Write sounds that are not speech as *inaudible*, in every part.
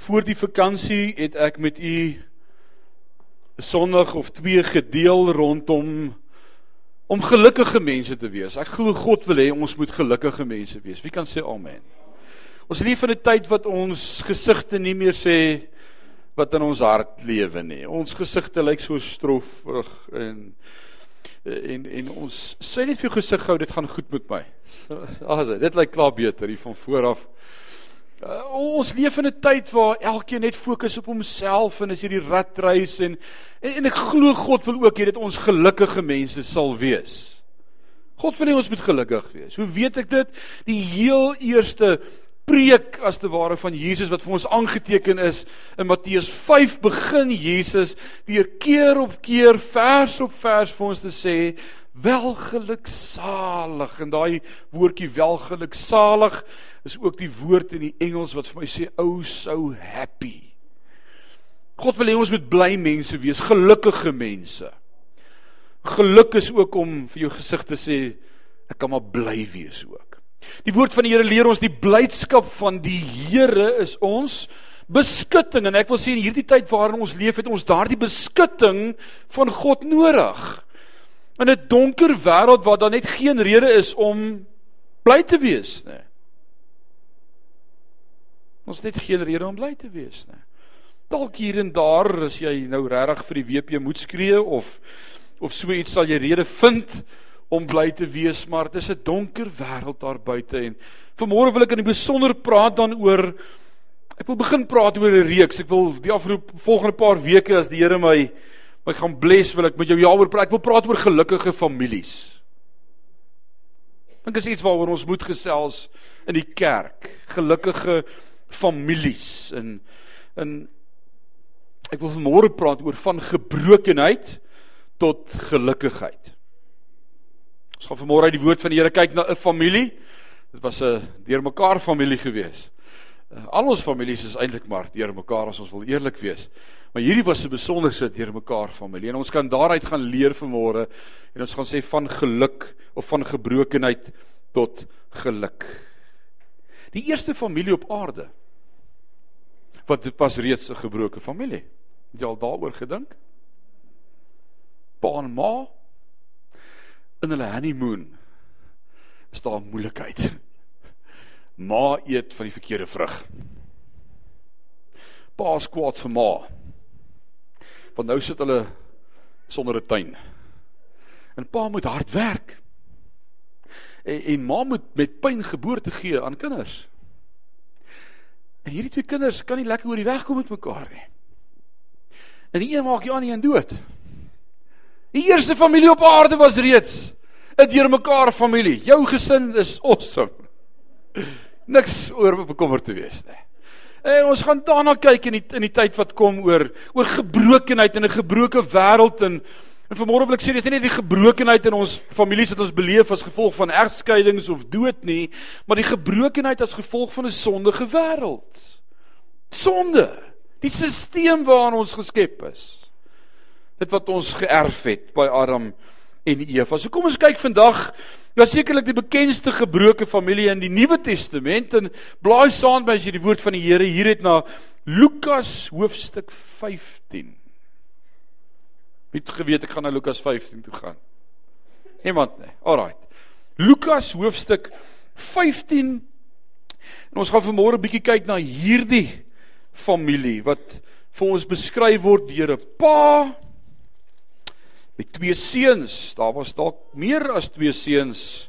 Voor die vakansie het ek met u 'n Sondag of twee gedeel rondom om gelukkige mense te wees. Ek glo God wil hê ons moet gelukkige mense wees. Wie kan sê amen? Ons leef in 'n tyd wat ons gesigte nie meer sê wat in ons hart lewe nie. Ons gesigte lyk so stroefig en en en ons sê net vir jou gesig gou dit gaan goed met my. *laughs* Ag, dit lyk klaar beter hier van voor af. Uh, ons leef in 'n tyd waar elkeen net fokus op homself en as jy die ratreis en, en en ek glo God wil ook hê dat ons gelukkige mense sal wees. God wil hê ons moet gelukkig wees. Hoe weet ek dit? Die heel eerste preek as te ware van Jesus wat vir ons aangeteken is in Matteus 5 begin Jesus deur keer op keer vers op vers vir ons te sê welgeluksalig en daai woordjie welgeluksalig is ook die woord in die Engels wat vir my sê oh so happy. God wil hê ons moet bly mense wees, gelukkige mense. Geluk is ook om vir jou gesig te sê ek kan maar bly wees ook. Die woord van die Here leer ons die blydskap van die Here is ons beskutting en ek wil sê in hierdie tyd waarin ons leef het ons daardie beskutting van God nodig. In 'n donker wêreld waar daar net geen rede is om bly te wees nie. Ons net geen rede om bly te wees nie. Dalk hier en daar as jy nou regtig vir die WP moet skree of of so iets sal jy rede vind om bly te wees, maar dit is 'n donker wêreld daar buite en vanmôre wil ek in besonder praat dan oor ek wil begin praat oor 'n reeks. Ek wil die afgelope volgende paar weke as die Here my my gaan bless, wil ek met jou jaaroor praat. Ek wil praat oor gelukkige families. Dink is iets waaroor ons moet gesels in die kerk. Gelukkige families en in ek wil vanmôre praat oor van gebrokenheid tot gelukkigheid. Ons gaan vanmôre uit die woord van die Here kyk na 'n familie. Dit was 'n deurmekaar familie gewees. Uh, al ons families is eintlik maar deurmekaar as ons wil eerlik wees. Maar hierdie was 'n besonderse deurmekaar familie en ons kan daaruit gaan leer vanmôre en ons gaan sê van geluk of van gebrokenheid tot geluk. Die eerste familie op aarde wat was reeds 'n gebroke familie. Het jy al daaroor gedink? Pa en ma in hulle honeymoon is daar moeilikheid. Ma eet van die verkeerde vrug. Pa is kwaad vir ma. Want nou sit hulle sonder 'n tuin. En pa moet hard werk. En, en ma moet met pyn geboorte gee aan kinders. En hierdie twee kinders kan nie lekker oor die weg kom met mekaar nie. En die een maak die ander een dood. Die eerste familie op aarde was reeds 'n deurmekaar familie. Jou gesin is awesome. Niks oor bekommerd te wees nie. En ons gaan daarna kyk in die in die tyd wat kom oor oor gebrokenheid in 'n gebroke wêreld en En vanmôre wil ek sê dis nie net die gebrokenheid in ons families wat ons beleef as gevolg van egskeidings of dood nie, maar die gebrokenheid as gevolg van 'n sondige wêreld. Sonde, die stelsel waarin ons geskep is. Dit wat ons geërf het by Adam en Eva. So kom ons kyk vandag na sekerlik die bekendste gebroke familie in die Nuwe Testament en blaai saam by as jy die woord van die Here hier het na Lukas hoofstuk 15. Wie het geweet ek gaan na Lukas 15 toe gaan? Iemand nie. Alraai. Lukas hoofstuk 15. En ons gaan vanmôre 'n bietjie kyk na hierdie familie wat vir ons beskryf word deur 'n pa met twee seuns. Daar was dalk meer as twee seuns.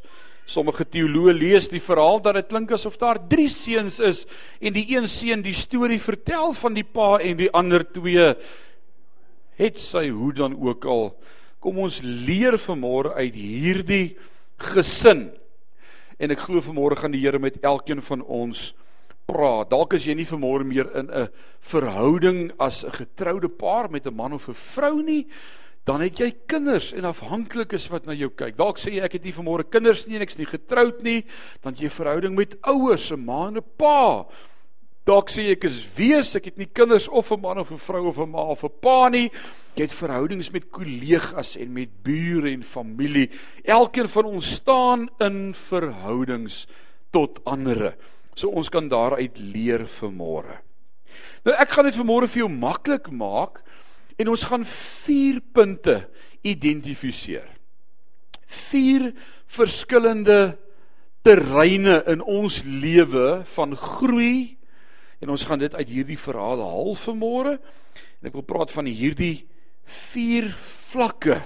Sommige teoloë lees die verhaal dat dit klink asof daar drie seuns is en die een seun die storie vertel van die pa en die ander twee het sy hoe dan ook al kom ons leer vanmôre uit hierdie gesin en ek glo vanmôre gaan die Here met elkeen van ons praat dalk as jy nie vanmôre meer in 'n verhouding as 'n getroude paar met 'n man of 'n vrou nie dan het jy kinders en afhanklikes wat na jou kyk dalk sê jy ek het nie vanmôre kinders nie en ek's nie getroud nie dan jy verhouding met ouers 'n ma en 'n pa Dalk sê ek is wees, ek het nie kinders of 'n man of 'n vrou of 'n ma of 'n pa nie. Jy het verhoudings met kollegas en met bure en familie. Elkeen van ons staan in verhoudings tot ander. So ons kan daaruit leer vir môre. Nou ek gaan dit vanmôre vir jou maklik maak en ons gaan 4 punte identifiseer. 4 verskillende terreine in ons lewe van groei en ons gaan dit uit hierdie verhale haal vanmôre en ek wil praat van hierdie 4 vlakke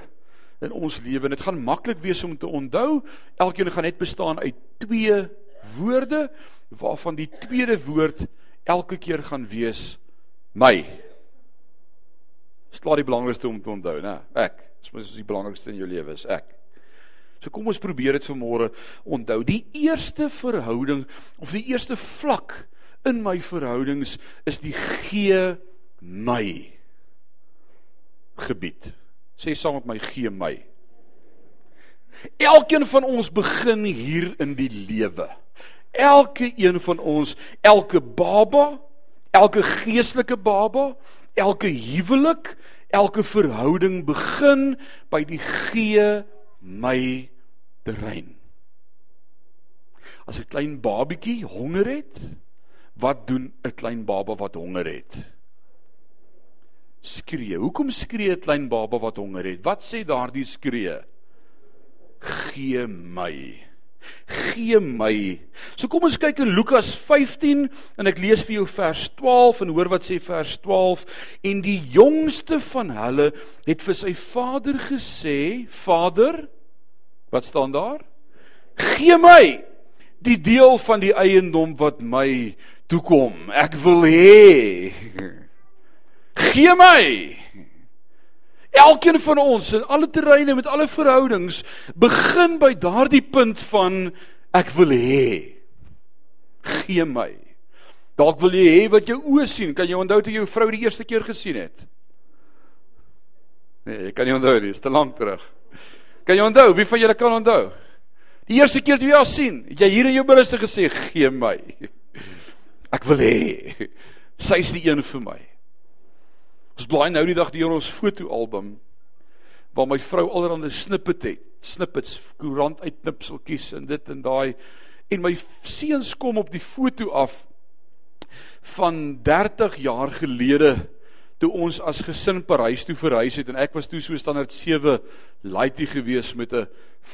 in ons lewe dit gaan maklik wees om te onthou. Elkeen gaan net bestaan uit 2 woorde waarvan die tweede woord elke keer gaan wees my. Slaat die belangrikste om te onthou, né? Ek. Dis mos die belangrikste in jou lewe is ek. So kom ons probeer dit vanmôre onthou. Die eerste verhouding of die eerste vlak in my verhoudings is die gee my gebied. Sê saam met my gee my. Elkeen van ons begin hier in die lewe. Elke een van ons, elke baba, elke geestelike baba, elke huwelik, elke verhouding begin by die gee my terrein. As 'n klein babietjie honger het, wat doen 'n klein baba wat honger het? Skree. Hoekom skree 'n klein baba wat honger het? Wat sê daardie skree? Gee my. Gee my. So kom ons kyk in Lukas 15 en ek lees vir jou vers 12 en hoor wat sê vers 12 en die jongste van hulle het vir sy vader gesê: "Vader, Wat staan daar? Gee my die deel van die eiendom wat my toekom. Ek wil hê. *laughs* Gee my. Elkeen van ons in alle terreine met alle verhoudings begin by daardie punt van ek wil hê. Gee my. Dalk wil jy hê wat jou oë sien. Kan jy onthou toe jou vrou die eerste keer gesien het? Nee, ek kan nie onthou nie, dit is te lank terug. Kan jy onthou? Wie van julle kan onthou? Die eerste keer toe jy haar sien, het jy hier in jou binneste gesê, "Gee my. Ek wil hê. Sy is die een vir my." Ons blaai nou die dag deur ons fotoalbum waar my vrou allerhande snippet het, snippets, koerant uitknipseltjies en dit en daai en my seuns kom op die foto af van 30 jaar gelede toe ons as gesin Parys toe verhuis het en ek was toe so standaard 7 laaitie gewees met 'n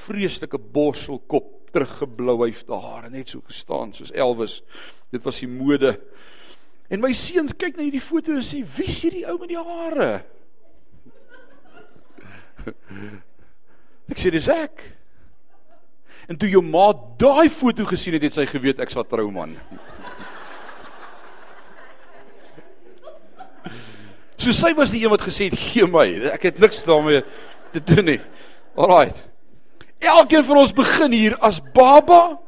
vreeslike borselkop teruggeblouhyfde hare net so gestaan soos Elvis. Dit was die mode en my seuns kyk na hierdie foto en sê wie is hierdie ou met die hare ek sê dis ek en toe jou ma daai foto gesien het het sy geweet ek sal trou man So sy was die een wat gesê het gee my. Ek het niks daarmee te doen nie. Alraai. Elkeen van ons begin hier as baba.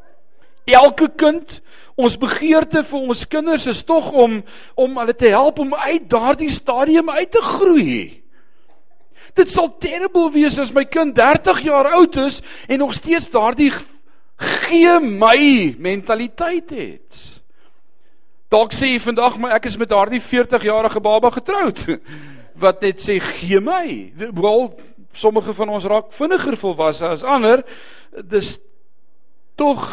Elke kind, ons begeerte vir ons kinders is tog om om hulle te help om uit daardie stadium uit te groei. Dit sal terrible wees as my kind 30 jaar oud is en nog steeds daardie gee my mentaliteit het. Dalk sê jy vandag maar ek is met daardie 40 jarige baba getroud *laughs* wat net sê gee my. Wel sommige van ons raak vinniger volwasse as ander. Dis tog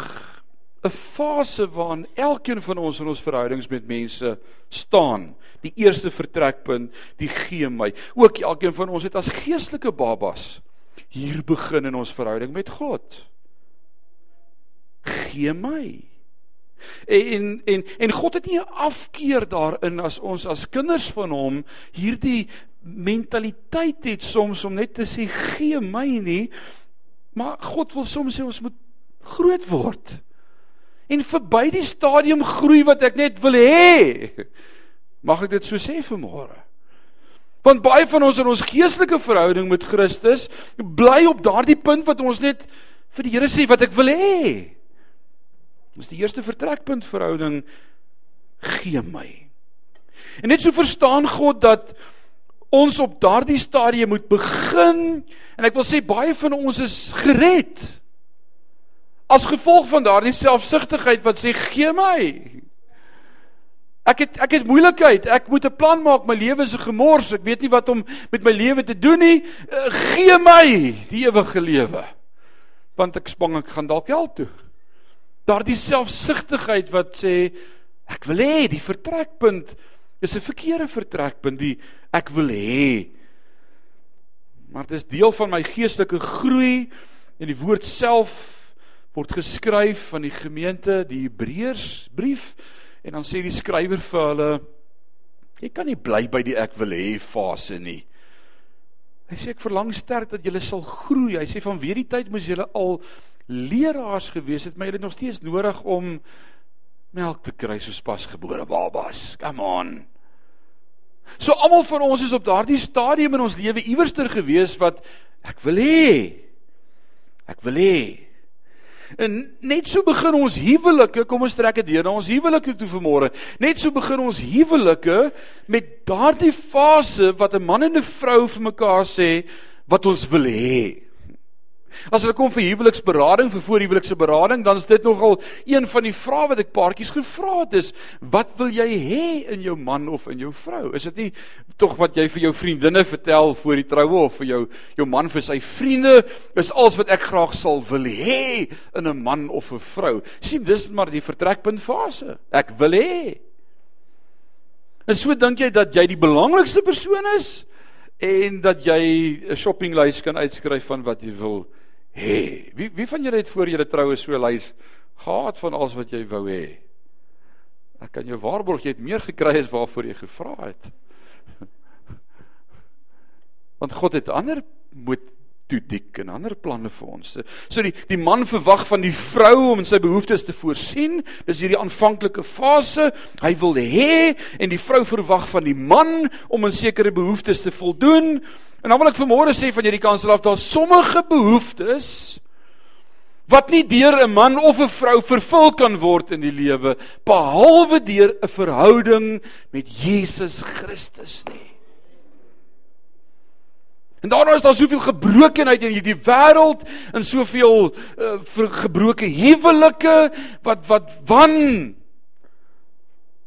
'n fase waarin elkeen van ons in ons verhoudings met mense staan. Die eerste vertrekpunt, die gee my. Ook elkeen van ons het as geestelike babas hier begin in ons verhouding met God. Gee my. En en en God het nie 'n afkeer daarin as ons as kinders van hom hierdie mentaliteit het soms om net te sê gee my nie. Maar God wil soms sê ons moet groot word. En verby die stadium groei wat ek net wil hê. Mag ek dit so sê vanmôre? Want baie van ons in ons geestelike verhouding met Christus bly op daardie punt wat ons net vir die Here sê wat ek wil hê. Dis die eerste vertrekpunt verhouding gee my. En net so verstaan God dat ons op daardie stadium moet begin en ek wil sê baie van ons is gered as gevolg van daardie selfsugtigheid wat sê gee my. Ek het ek het moeilikheid. Ek moet 'n plan maak. My lewe is 'n gemors. Ek weet nie wat om met my lewe te doen nie. Uh, gee my die ewige lewe. Want ek spang ek gaan dalk hel toe daardie selfsugtigheid wat sê ek wil hê die vertrekpunt Dis 'n verkeerde vertrekpunt die ek wil hê. Maar dit is deel van my geestelike groei en die woord self word geskryf van die gemeente, die Hebreërsbrief en dan sê die skrywer vir hulle jy kan nie bly by die ek wil hê fase nie. Hy sê ek verlang sterk dat julle sal groei. Hy sê van weer die tyd moes julle al leraars gewees het, maar julle het nog steeds nodig om melk te kry soos pasgebore babas. Come on. So almal van ons is op daardie stadium in ons lewe iewerster gewees wat ek wil hê. Ek wil hê. En net so begin ons huwelike, kom ons trek dit deur na ons huwelike toe vanmôre. Net so begin ons huwelike met daardie fase wat 'n man en 'n vrou vir mekaar sê wat ons wil hê. As hulle kom vir huweliksberading, vir voorhuwelikse berading, dan is dit nogal een van die vrae wat ek paartjies gevra het is, wat wil jy hê in jou man of in jou vrou? Is dit nie tog wat jy vir jou vriendinne vertel voor die troue of vir jou jou man vir sy vriende is alles wat ek graag sal wil hê in 'n man of 'n vrou. Sien, dis maar die vertrekpunt fase. Ek wil hê. En so dink jy dat jy die belangrikste persoon is en dat jy 'n shoppinglys kan uitskryf van wat jy wil hê hê. Wie wie van julle het voor julle troue so lys gehad van alles wat jy wou hê? Ek kan jou waarborg jy het meer gekry as waarvoor jy gevra het. *laughs* Want God het ander moet toe dik en ander planne vir ons. So die die man verwag van die vrou om sy behoeftes te voorsien. Dis hierdie aanvanklike fase. Hy wil hê en die vrou verwag van die man om in sekere behoeftes te voldoen. En dan wil ek vanmôre sê van hierdie kansel af daar sommige behoeftes wat nie deur 'n man of 'n vrou vervul kan word in die lewe behalwe deur 'n verhouding met Jesus Christus nie. En daarom is daar soveel gebrokenheid in hierdie wêreld en soveel uh, gebroke huwelike wat wat wan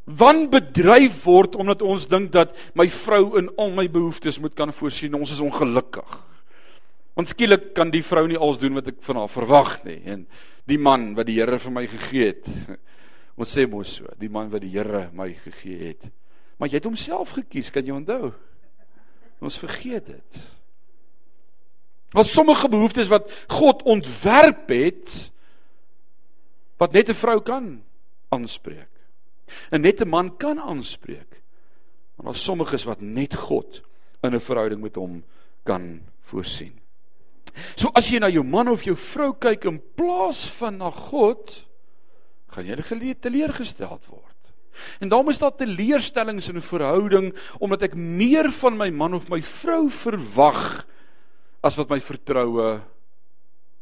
wanbedryf word omdat ons dink dat my vrou in al my behoeftes moet kan voorsien. Ons is ongelukkig. Want skielik kan die vrou nie alles doen wat ek van haar verwag nie en die man wat die Here vir my gegee het. *laughs* Ons sê mos so, die man wat die Here my gegee het. Maar jy het homself gekies, kan jy onthou? Ons vergeet dit. Was sommige behoeftes wat God ontwerp het wat net 'n vrou kan aanspreek. 'n man kan aanspreek. Maar daar's sommiges wat net God in 'n verhouding met hom kan voorsien. So as jy na jou man of jou vrou kyk in plaas van na God, gaan jy geleer teleurgesteld word. En daarom is daar teleurstellings in 'n verhouding omdat ek meer van my man of my vrou verwag as wat my vertroue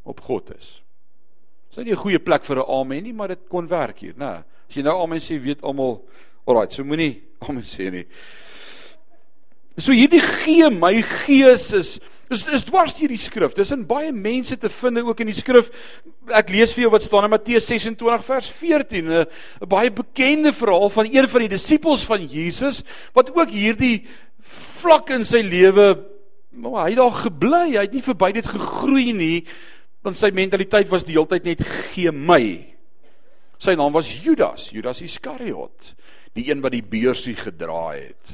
op God is. Dis nie 'n goeie plek vir 'n amen nie, maar dit kon werk hier, né? As jy nou almal sê weet almal, alraai, so moenie *laughs* almal sê nie. So hierdie gee my gees is is is dwars deur die skrif. Dis in baie mense te vind ook in die skrif. Ek lees vir jou wat staan in Matteus 26 vers 14, 'n 'n baie bekende verhaal van een van die disippels van Jesus wat ook hierdie vlak in sy lewe maar hy het daar gebly, hy het nie verby dit gegroei nie, want sy mentaliteit was die hele tyd net gee my. Sy naam was Judas, Judas Iskariot, die een wat die beursie gedra het.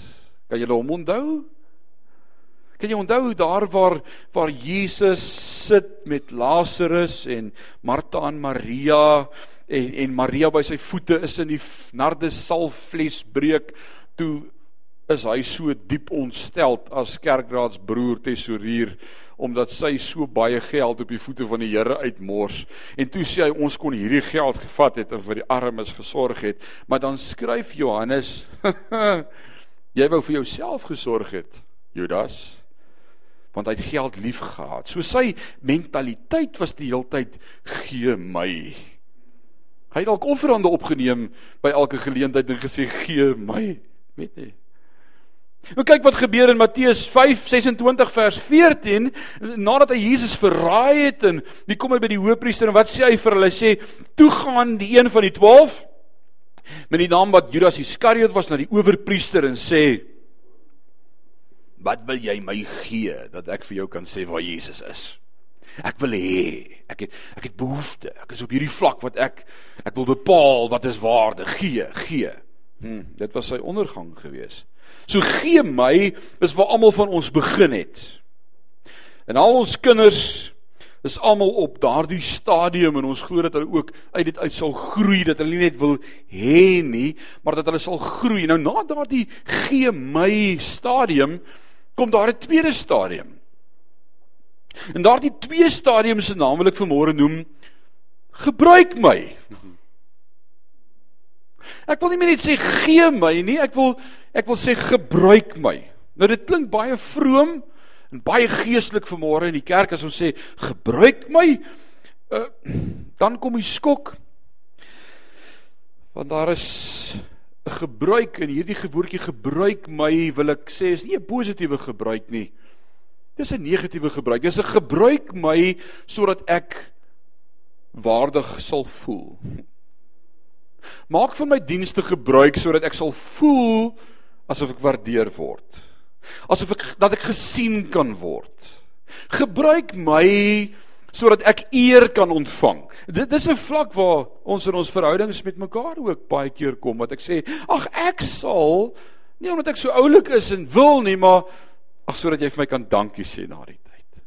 Kan julle hom onthou? Kan jy onthou daar waar waar Jesus sit met Lazarus en Martha en Maria en en Maria by sy voete is in die nardes salfvleesbreek toe is hy so diep ontstel as kerkraadsbroer tesourier omdat sy so baie geld op die voete van die Here uitmors. En toe sê hy ons kon hierdie geld gevat het en vir die armes gesorg het. Maar dan skryf Johannes *laughs* jy wou vir jouself gesorg het Judas want hy het geld lief gehad. So sy mentaliteit was die heeltyd gee my. Hy het dalk offerande opgeneem by elke geleentheid en gesê gee my. Weet jy Nou kyk wat gebeur in Matteus 5:26 vers 14 nadat hy Jesus verraai het en wie kom hy by die hoofpriester en wat sê hy vir hulle? Sê toe gaan die een van die 12 met die naam wat Judas Iskariot was na die owerpriester en sê wat wil jy my gee dat ek vir jou kan sê waar Jesus is? Ek wil hê ek het ek het behoefte ek is op hierdie vlak wat ek ek wil bepaal wat is waarde. Gee gee. Hm, dit was sy ondergang gewees. So gee my is waar almal van ons begin het. En al ons kinders is almal op daardie stadium en ons glo dat hulle ook uit dit uit sal groei dat hulle nie net wil hê nie, maar dat hulle sal groei. Nou na daardie gee my stadium kom daar 'n tweede stadium. En daardie twee stadiums se naam wil ek vanmôre noem gebruik my. Ek wil nie meer net sê gee my nie, ek wil ek wil sê gebruik my. Nou dit klink baie vroom, en baie geestelik vanmôre in die kerk as ons sê gebruik my uh, dan kom die skok. Want daar is 'n gebruik en hierdie gewoordjie gebruik my wil ek sê is nie 'n positiewe gebruik nie. Dis 'n negatiewe gebruik. Dis 'n gebruik my sodat ek waardig sal voel maak van my dienste gebruik sodat ek sal voel asof ek waardeer word asof ek dat ek gesien kan word. Gebruik my sodat ek eer kan ontvang. Dit dis 'n vlak waar ons in ons verhoudings met mekaar ook baie keer kom wat ek sê, ag ek sal nie omdat ek so oulik is en wil nie, maar ag sodat jy vir my kan dankie sê na die tyd.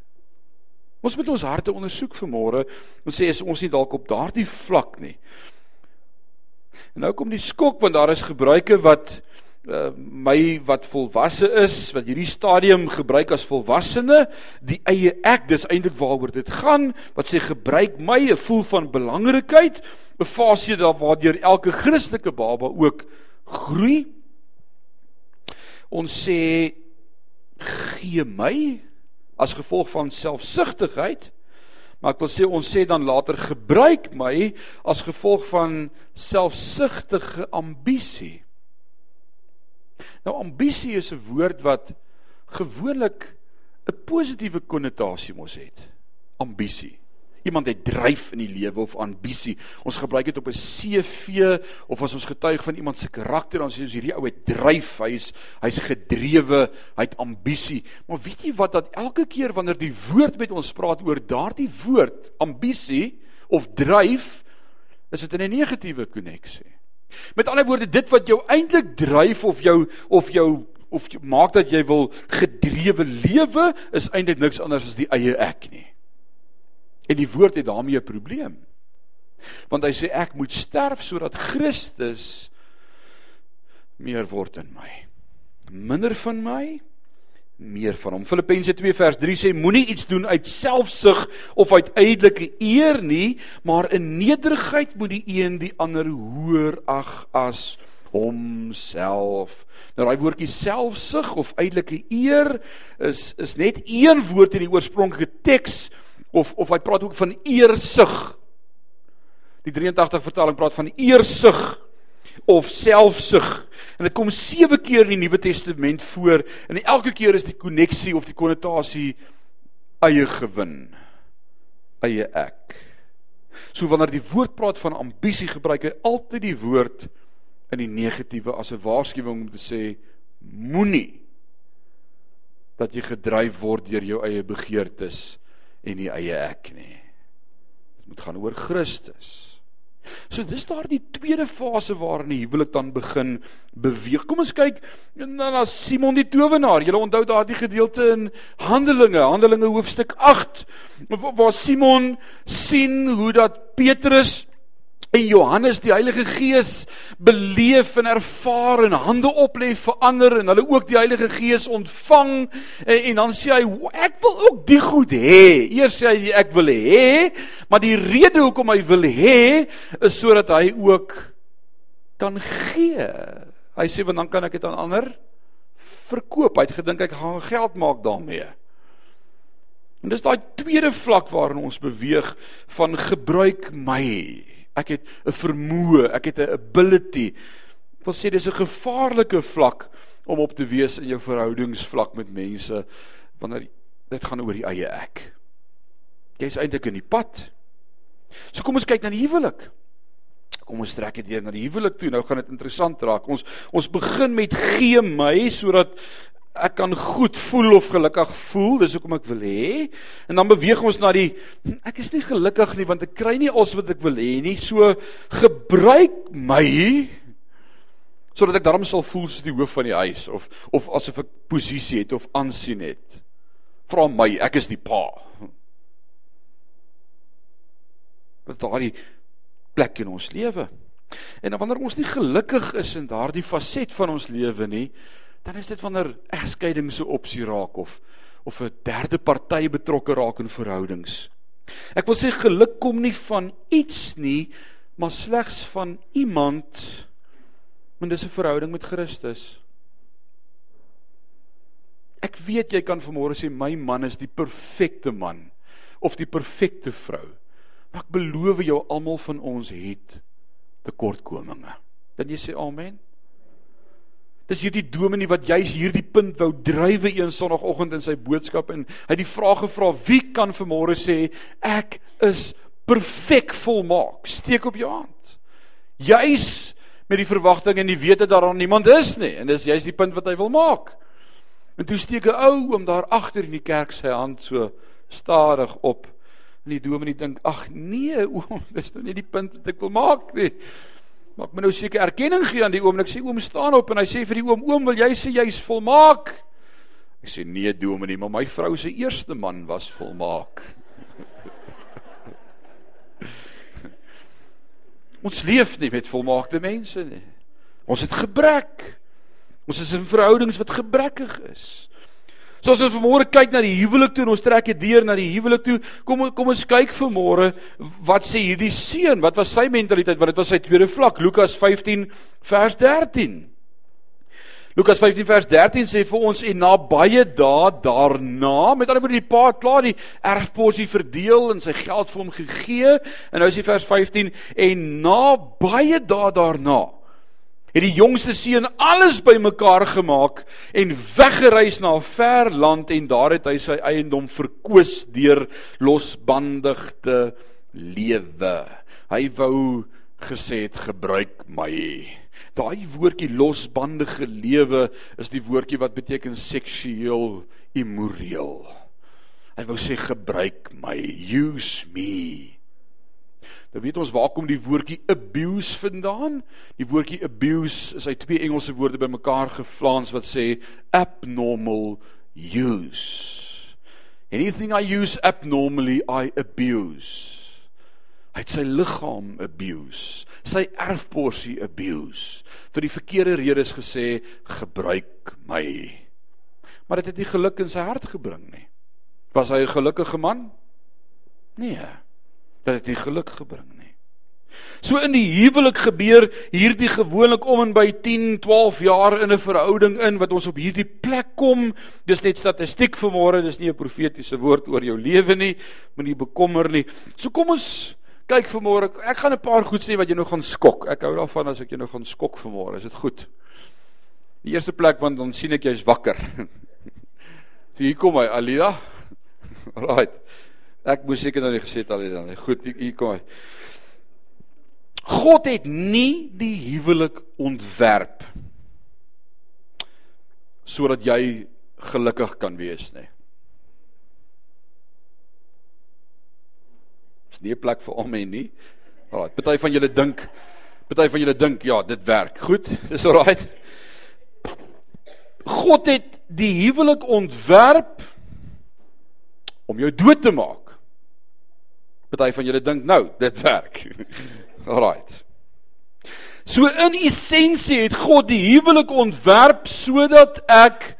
Ons moet ons harte ondersoek vanmôre en sê is ons nie dalk op daardie vlak nie. En nou kom die skok want daar is gebruike wat uh, my wat volwasse is, wat hierdie stadium gebruik as volwassene, die eie ek, dis eintlik waaroor dit gaan, wat sê gebruik my 'n gevoel van belangrikheid, 'n fase daar waardeur elke Christelike baba ook groei. Ons sê gee my as gevolg van selfsugtigheid Maar ek wil sê ons sê dan later gebruik my as gevolg van selfsugtige ambisie. Nou ambisie is 'n woord wat gewoonlik 'n positiewe konnotasie mos het. Ambisie. Iemand het dryf in die lewe of ambisie. Ons gebruik dit op 'n CV of as ons getuig van iemand se karakter dan sê ons hierdie ou het dryf, hy's hy's gedrewe, hy't ambisie. Maar weet jy wat dat elke keer wanneer die woord met ons praat oor daardie woord, ambisie of dryf, is dit in 'n negatiewe koneksie. Met ander woorde, dit wat jou eintlik dryf of jou of jou of maak dat jy wil gedrewe lewe is eintlik niks anders as die eie ek nie. En die woord het daarmee 'n probleem. Want hy sê ek moet sterf sodat Christus meer word in my. Minder van my, meer van hom. Filippense 2 vers 3 sê moenie iets doen uit selfsug of uit ydelike eer nie, maar in nederigheid moet die een die ander hoër ag as homself. Nou daai woordjie selfsug of ydelike eer is is net een woord in die oorspronklike teks of of hy praat ook van eersug. Die 83 vertaling praat van eersug of selfsug. En dit kom 7 keer in die Nuwe Testament voor en elke keer is die koneksie of die konnotasie eie gewin, eie ek. So wanneer die woord praat van ambisie gebruik hy altyd die woord in die negatiewe as 'n waarskuwing om te sê moenie dat jy gedryf word deur jou eie begeertes en die eie ek nie. Dit moet gaan oor Christus. So dis daardie tweede fase waarin die huwelik dan begin beweeg. Kom ons kyk na na Simon die towenaar. Julle onthou daardie gedeelte in Handelinge, Handelinge hoofstuk 8 waar Simon sien hoe dat Petrus en Johannes die Heilige Gees beleef en ervaar en hande oplê vir ander en hulle ook die Heilige Gees ontvang en, en dan sê hy ek wil ook die goed hê. Eers sê hy ek wil hê, maar die rede hoekom hy wil hê is sodat hy ook kan gee. Hy sê want dan kan ek dit aan ander verkoop. Hy het gedink ek gaan geld maak daarmee. En dis daai tweede vlak waarin ons beweeg van gebruik my Ek het 'n vermoë, ek het 'n ability. Ek wil sê dis 'n gevaarlike vlak om op te wees in jou verhoudingsvlak met mense wanneer dit gaan oor die eie ek. Jy's eintlik in die pad. So kom ons kyk na die huwelik. Kom ons trek dit weer na die huwelik toe. Nou gaan dit interessant raak. Ons ons begin met gee my sodat ek kan goed voel of gelukkig voel, dis hoekom ek wil hê. En dan beweeg ons na die ek is nie gelukkig nie want ek kry nie alles wat ek wil hê nie. So gebruik my sodat ek darm sal voel soos die hoof van die huis of of asof ek posisie het of aansien het. Vra my, ek is die pa. Wat daardie plek in ons lewe. En wanneer ons nie gelukkig is in daardie faset van ons lewe nie, dan is dit wanneer egskeiding so opsie raak of of 'n derde party betrokke raak in verhoudings. Ek wil sê geluk kom nie van iets nie, maar slegs van iemand Want dis 'n verhouding met Christus. Ek weet jy kan vanmôre sê my man is die perfekte man of die perfekte vrou. Maar ek beloof jou almal van ons het tekortkominge. Dan jy sê amen. Dis hierdie dominee wat juis hierdie punt wou drywe een sonoggend in sy boodskap en hy het die vraag gevra wie kan vanmôre sê ek is perfek volmaak. Steek op jou hand. Juis met die verwagting en die wete dat daar niemand is nie en dis juist die punt wat hy wil maak. En toe steek 'n ou oom daar agter in die kerk sy hand so stadig op. En die dominee dink: "Ag nee, oom, *laughs* dis nou nie die punt wat ek wil maak nie." Maar ek moet nou seker erkenning gee aan die oom en ek sê oom staan op en hy sê vir die oom: "Oom, wil jy sê jy's volmaak?" Ek sê: "Nee, dominee, maar my vrou se eerste man was volmaak." *laughs* Ons leef nie met volmaakte mense nie. Ons het gebrek. Ons is in verhoudings wat gebrekkig is. So as ons vanmôre kyk na die huwelik toe en ons trek dit deur na die huwelik toe, kom kom ons kyk vanmôre wat sê hierdie seun, wat was sy mentaliteit? Want dit was sy tweede vlak, Lukas 15 vers 13. Lukas 15 vers 13 sê vir ons en na baie dae daarna, met ander woorde die pa het klaar die erfporsie verdeel en sy geld vir hom gegee en nou is die vers 15 en na baie dae daarna het die jongste seun alles bymekaar gemaak en weggereis na 'n ver land en daar het hy sy eiendom verkoos deur losbandig te lewe. Hy wou gesê het gebruik my Daai woordjie losbandige lewe is die woordjie wat beteken seksueel immoreel. Hy wou sê gebruik my, use me. Nou weet ons waar kom die woordjie abuse vandaan? Die woordjie abuse is uit twee Engelse woorde bymekaar gevlaans wat sê abnormal use. Anything I use abnormally I abuse. Hy het sy liggaam abuse sy erfporsie abuse. Vir die verkeerde redes gesê gebruik my. Maar dit het nie geluk in sy hart gebring nie. Was hy 'n gelukkige man? Nee. Dit het nie geluk gebring nie. So in die huwelik gebeur hierdie gewoonlik om en by 10, 12 jaar in 'n verhouding in wat ons op hierdie plek kom. Dis net statistiek vanmôre, dis nie 'n profetiese woord oor jou lewe nie. Moenie bekommer nie. So kom ons Kyk vanmôre, ek gaan 'n paar goed sê wat jou nou gaan skok. Ek hou daarvan as ek jou nou gaan skok vanmôre. Is dit goed? Die eerste plek want dan sien ek jy's wakker. *laughs* So hier kom hy, Alida. *laughs* Right. Ek moes seker nou nie gesê het Alida nie. Goed, hier kom hy. God het nie die huwelik ontwerp sodat jy gelukkig kan wees nie. nie 'n plek vir almal nie. Alraai, party van julle dink party van julle dink ja, dit werk. Goed, dis alraai. God het die huwelik ontwerp om jou dood te maak. Party van julle dink nou, dit werk. *laughs* Alraai. So in essensie het God die huwelik ontwerp sodat ek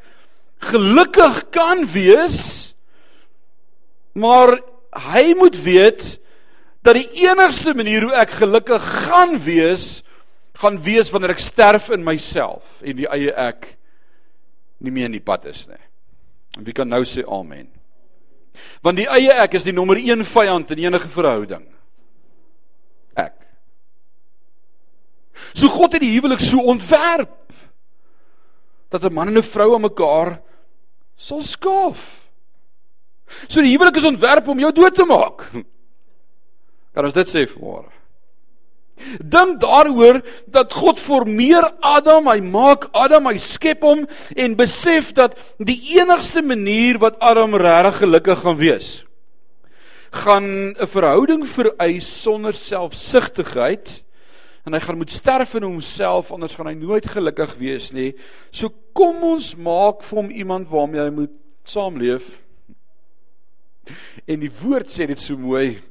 gelukkig kan wees. Maar hy moet weet dat die enigste manier hoe ek gelukkig gaan wees, gaan wees wanneer ek sterf in myself en die eie ek nie meer in die pad is nie. En wie kan nou sê amen? Want die eie ek is die nommer 1 vyand in enige verhouding. Ek. So God het die huwelik so ontwerp dat 'n man en 'n vrou aan mekaar sal skaaf. So die huwelik is ontwerp om jou dood te maak. *laughs* Kan ons dit sê vanmôre? Dink daaroor dat God formeer Adam, hy maak Adam, hy skep hom en besef dat die enigste manier wat Adam regtig gelukkig gaan wees, gaan 'n verhouding vereis sonder selfsugtigheid en hy gaan moet sterf in homself anders gaan hy nooit gelukkig wees nie. So kom ons maak vir hom iemand waarmee hy moet saamleef. En die woord sê dit so mooi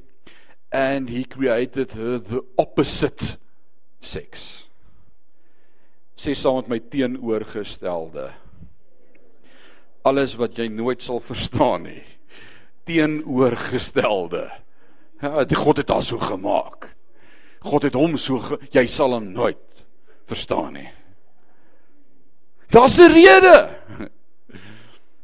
and he created her the opposite sex. Sê saam met my teenoorgestelde. Alles wat jy nooit sal verstaan nie. Teenoorgestelde. Ja, God het haar so gemaak. God het hom so ge, jy sal hom nooit verstaan nie. Daar's 'n rede.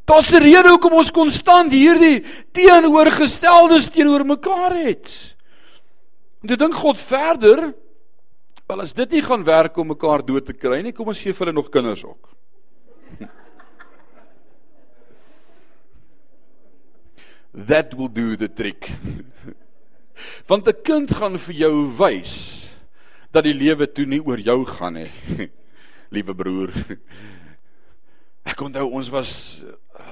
Daar's 'n rede hoekom ons konstant hierdie teenoorgesteldes teenoor mekaar het. En toe dink God verder, wel as dit nie gaan werk om mekaar dood te kry nie, kom ons gee vir hulle nog kinders ook. *laughs* That will do the trick. *laughs* Want 'n kind gaan vir jou wys dat die lewe toe nie oor jou gaan nie. *laughs* Liewe broer. Ek onthou ons was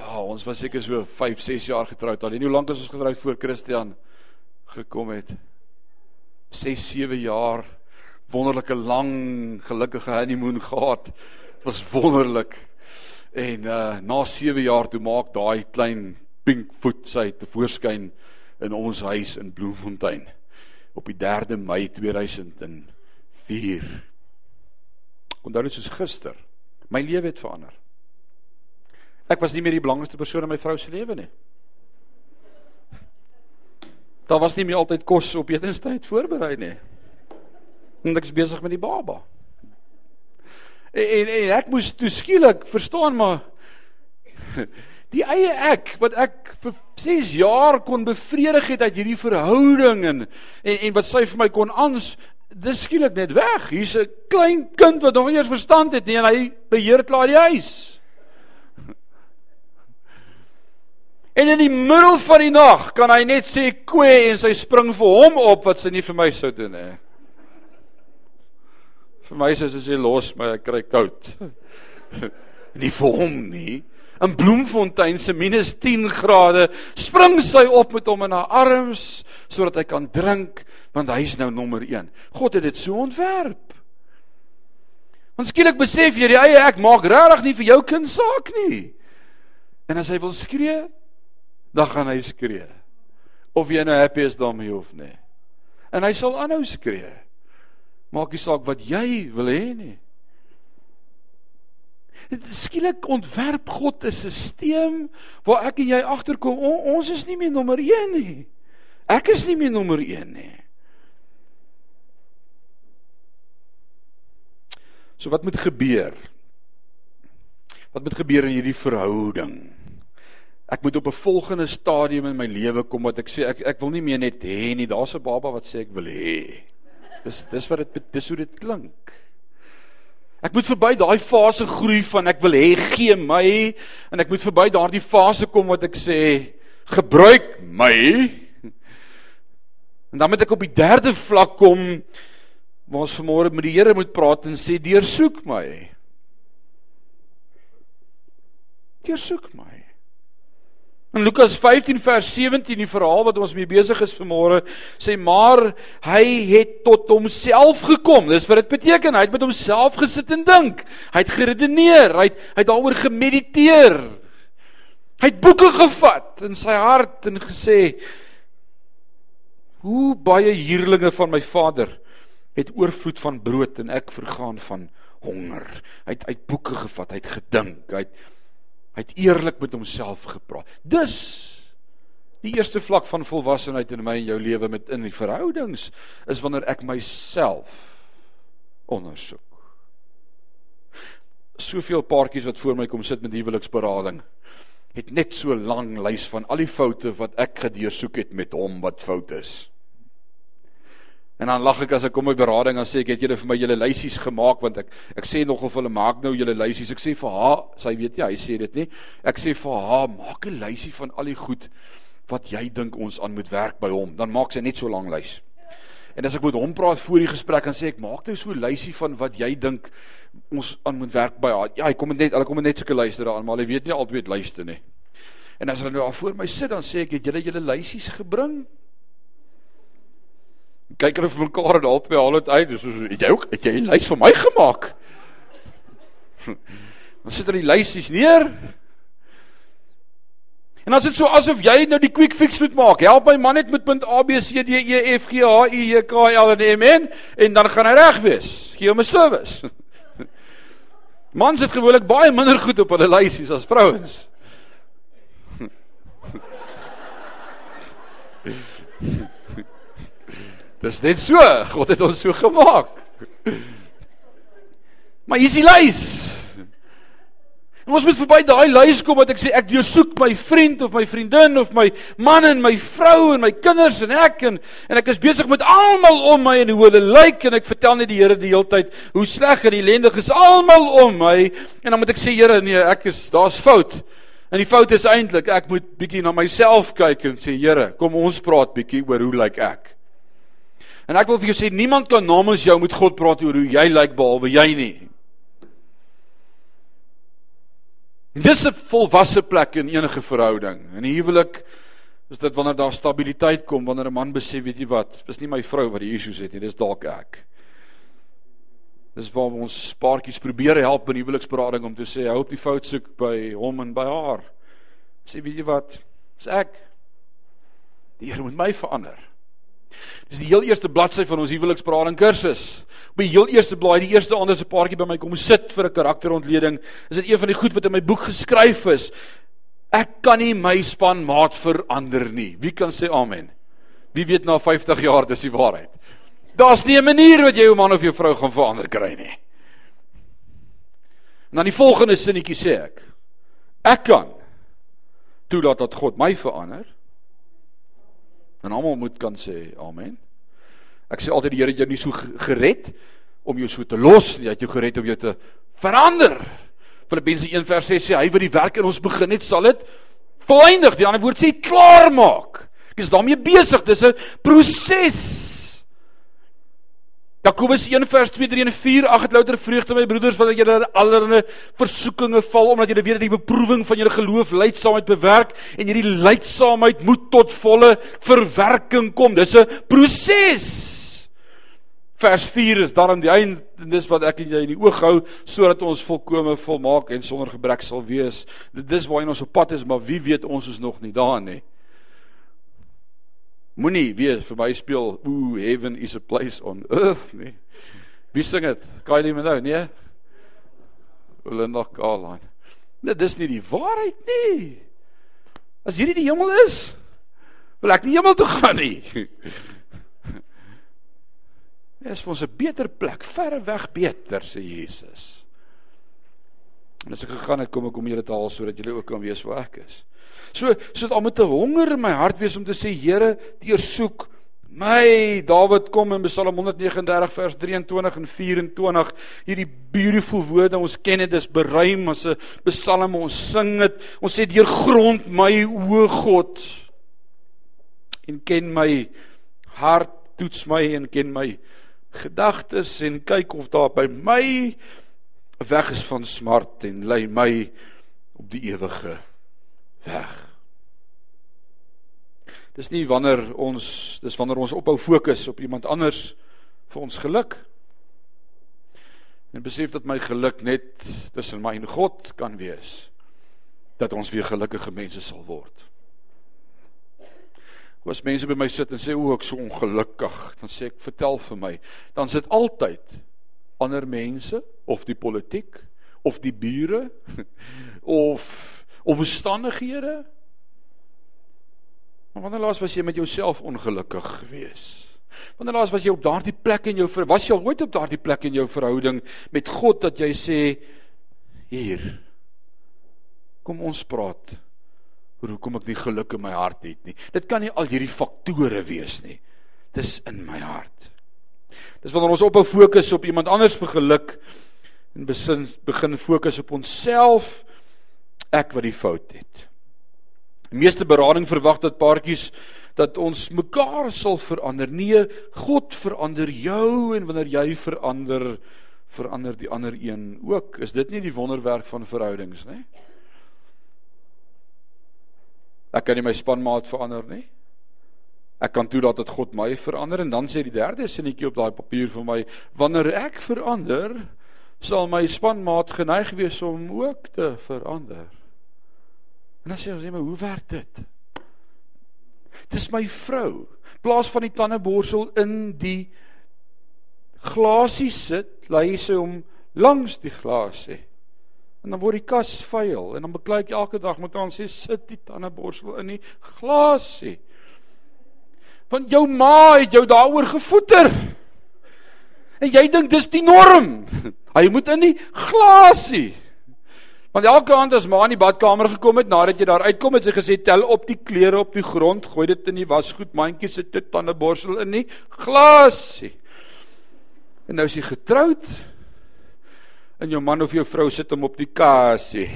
oh, ons was seker so 5, 6 jaar getroud al. En hoe lank is ons getroud voor Christian gekom het? 6, 7 jaar. Wonderlike lang gelukkige honeymoon gehad. Was wonderlik. En uh na 7 jaar toe maak daai klein pink voet sy te voorskyn in ons huis in Bloemfontein op die 3de Mei 2004. Onthou dit soos gister. My lewe het verander. Ek was nie meer die belangrikste persoon in my vrou se lewe nie. Daar was nie meer altyd kos op etenstyd voorberei nie. En ek is besig met die baba. En, en, en ek moes toe skielik verstaan maar *laughs* die eie ek wat ek vir 6 jaar kon bevredig het uit hierdie verhouding en en, en wat sy vir my kon aans dis skielik net weg. Hier's 'n klein kind wat nog nie eens verstand het nie en hy beheer klaar die huis. En in die middel van die nag kan hy net sê kwee en sy spring vir hom op wat sy nie vir my sou doen nie. Vir my sê sy los my, ek kry koud. *laughs* nie vir hom nie in Bloemfontein se minus 10 grade, spring sy op met hom in haar arms sodat hy kan drink want hy is nou nommer 1. God het dit so ontwerp. Want skielik besef jy die eie ek maak regtig nie vir jou kind saak nie. En as hy wil skree, dan gaan hy skree. Of jy nou happy is daarmee of nie. En hy sal aanhou skree. Maak nie saak wat jy wil hê nie. Skielik ontwerp God 'n stelsel waar ek en jy agterkom on, ons is nie meer nommer 1 nie. Ek is nie meer nommer 1 nie. So wat moet gebeur? Wat moet gebeur in hierdie verhouding? Ek moet op 'n volgende stadium in my lewe kom wat ek sê ek ek wil nie meer net hê nie. Daar's 'n baba wat sê ek wil hê. Dis dis wat dit dis hoe dit klink. Ek moet verby daai fase groei van ek wil hê gee my en ek moet verby daardie fase kom wat ek sê gebruik my. En dan moet ek op die derde vlak kom waar ons vanmôre met die Here moet praat en sê deursoek my. Deursoek my. In Lukas 15 vers 17 die verhaal wat ons mee besig is vanmôre sê maar hy het tot homself gekom. Dis wat dit beteken. Hy het met homself gesit en dink. Hy het geredeneer, hy het hy het daaroor gemediteer. Hy het boeke gevat in sy hart en gesê hoe baie huurlinge van my vader het oorvloed van brood en ek vergaan van honger. Hy het uit boeke gevat, hy het gedink, hy het Hy het eerlik met homself gepraat. Dus die eerste vlak van volwassenheid in my en jou lewe met in die verhoudings is wanneer ek myself ondersoek. Soveel paartjies wat voor my kom sit met huweliksberading het net so lank lys van al die foute wat ek gedeursoek het met hom wat fout is. En dan lag ek as ek kom by berading en sê ek het julle vir my julle lysies gemaak want ek ek sê nog of hulle maak nou julle lysies. Ek sê vir haar, sy weet nie, hy sê dit nie. Ek sê vir haar, maak 'n lysie van al die goed wat jy dink ons aan moet werk by hom. Dan maak sy net so lank lys. En as ek met hom praat voor die gesprek dan sê ek maak nou so 'n lysie van wat jy dink ons aan moet werk by haar. Ja, hy kom net hulle kom net sulke luister daaraan, maar hy weet nie altyd luister nie. En as hulle nou daar voor my sit dan sê ek het julle julle lysies gebring? Kyk hulle vir mekaar en albei haal dit uit. Dis so het jy ook het jy 'n lys vir my gemaak? *laughs* Dan sit hulle die lysies neer. En as dit so asof jy nou die quick fix moet maak. Help my man net met punt A B C D E F G H I J K L en M N en dan gaan hy reg wees. Gee hom 'n service. *laughs* Mans het gewoonlik baie minder goed op hulle lysies as vrouens. *laughs* Dis net so, God het ons so gemaak. Maar hier's die lys. En ons moet verby daai lys kom wat ek sê ek deursoek my vriend of my vriendin of my man en my vrou en my kinders en ek en en ek is besig met almal om my en hoe hulle lyk en ek vertel net die Here die hele tyd hoe sleg en ellendig is almal om my en dan moet ek sê Here nee ek is daar's fout. En die fout is eintlik ek moet bietjie na myself kyk en sê Here kom ons praat bietjie oor hoe lyk ek. En ek wil vir jou sê niemand kan namens jou met God praat oor hoe jy lyk behalwe jy nie. En dis 'n volwasse plek in enige verhouding. In 'n huwelik is dit wanneer daar stabiliteit kom, wanneer 'n man besef, weet jy wat, dis nie my vrou wat die issues het nie, dis dalk ek. Dis waar ons paartjies probeer help in huweliksberading om te sê hou op die fout soek by hom en by haar. Sê weet jy wat, dis ek. Die Here moet my verander. Dis die heel eerste bladsy van ons huweliksberading kursus. Op die heel eerste blaai, die eerste ander se paartjie by my kom sit vir 'n karakterontleding. Is dit een van die goed wat in my boek geskryf is? Ek kan nie my spanmaat verander nie. Wie kan sê amen? Wie weet na 50 jaar dis die waarheid. Daar's nie 'n manier wat jy jou man of jou vrou gaan verander kry nie. En dan die volgende sinnetjie sê ek. Ek kan toelaat dat God my verander En almal moet kan sê amen. Ek sê altyd die Here het jou nie so gered om jou so te los nie, hy het jou gered om jou te verander. Filippense 1:6 sê hy wat die werk in ons begin het, sal dit volëindig. Die ander woord sê klaar maak. Ek is daarmee besig. Dis 'n proses. Jakobus 1 vers 2 3 en 4 ag het louter vreugde my broeders wanneer julle allerlei versoekinge val omdat julle weet dat die beproewing van julle geloof lydsaamheid bewerk en hierdie lydsaamheid moet tot volle verwerking kom. Dis 'n proses. Vers 4 is daarom die einde en dis wat ek en jy in die oog hou sodat ons volkome volmaak en sonder gebrek sal wees. Dis waarheen ons op pad is, maar wie weet ons is nog nie daar nie. Moenie weer vir my speel ooh heaven is a place on earth nie. Wie sing dit? Kylie Minogue, nee? Linda Carline. Nee, dis nie die waarheid nie. As hierdie die hemel is, wil ek nie hemel toe gaan nie. *laughs* Dis vir ons 'n beter plek, verre weg beter sê Jesus. En as ek gegaan het, kom ek om julle te haal sodat julle ook kan weet waar ek is. So so dit al met 'n honger in my hart wees om te sê Here, deursoek my. Dawid kom in Psalm 139 vers 23 en 24 hierdie beautiful woorde ons ken dit is beruim as 'n psalm ons sing dit. Ons sê deur grond my o God en ken my hart, toets my en ken my gedagtes en kyk of daar by my weg is van smart en lei my op die ewige weg. Dis nie wanneer ons dis wanneer ons ophou fokus op iemand anders vir ons geluk. En besef dat my geluk net tussen my en God kan wees dat ons weer gelukkige mense sal word. As mense by my sit en sê o, ek so ongelukkig, dan sê ek vertel vir my, dan sit altyd ander mense of die politiek of die bure *laughs* of omstandighede. Maar wanneer laas was jy met jouself ongelukkig gewees? Wanneer laas was jy op daardie plek in jou was jy al ooit op daardie plek in jou verhouding met God dat jy sê hier kom ons praat oor hoekom ek nie geluk in my hart het nie. Dit kan nie al hierdie faktore wees nie. Dis in my hart. Dis wanneer ons ophou fokus op iemand anders vir geluk en besin begin fokus op onsself ek wat die fout het. Die meeste berading verwag dat paartjies dat ons mekaar sal verander. Nee, God verander jou en wanneer jy verander, verander die ander een ook. Is dit nie die wonderwerk van verhoudings nie? Ek kan nie my spanmaat verander nie. Ek kan toelaat dat God my verander en dan sê die derde sinnetjie op daai papier vir my, wanneer ek verander, sal my spanmaat geneig wees om ook te verander. En dan sê ons, "Maar hoe werk dit?" Dis my vrou. Plaas van die tandeborsel in die glasie sit, lê sy hom langs die glasie. En dan word die kas vuil en dan beklei ek elke dag met haar en sê sit die tandeborsel in die glasie. Want jou ma het jou daaroor gevoeter. En jy dink dis die norm. *laughs* Hy moet in die glasie. Want elke aand as ma in die badkamer gekom het nadat jy daar uitkom het sy gesê tel op die klere op die grond, gooi dit in die wasgoed mandjie sit dit tandeborsel in die glasie. En nou is jy getroud. En jou man of jou vrou sit hom op die kasie.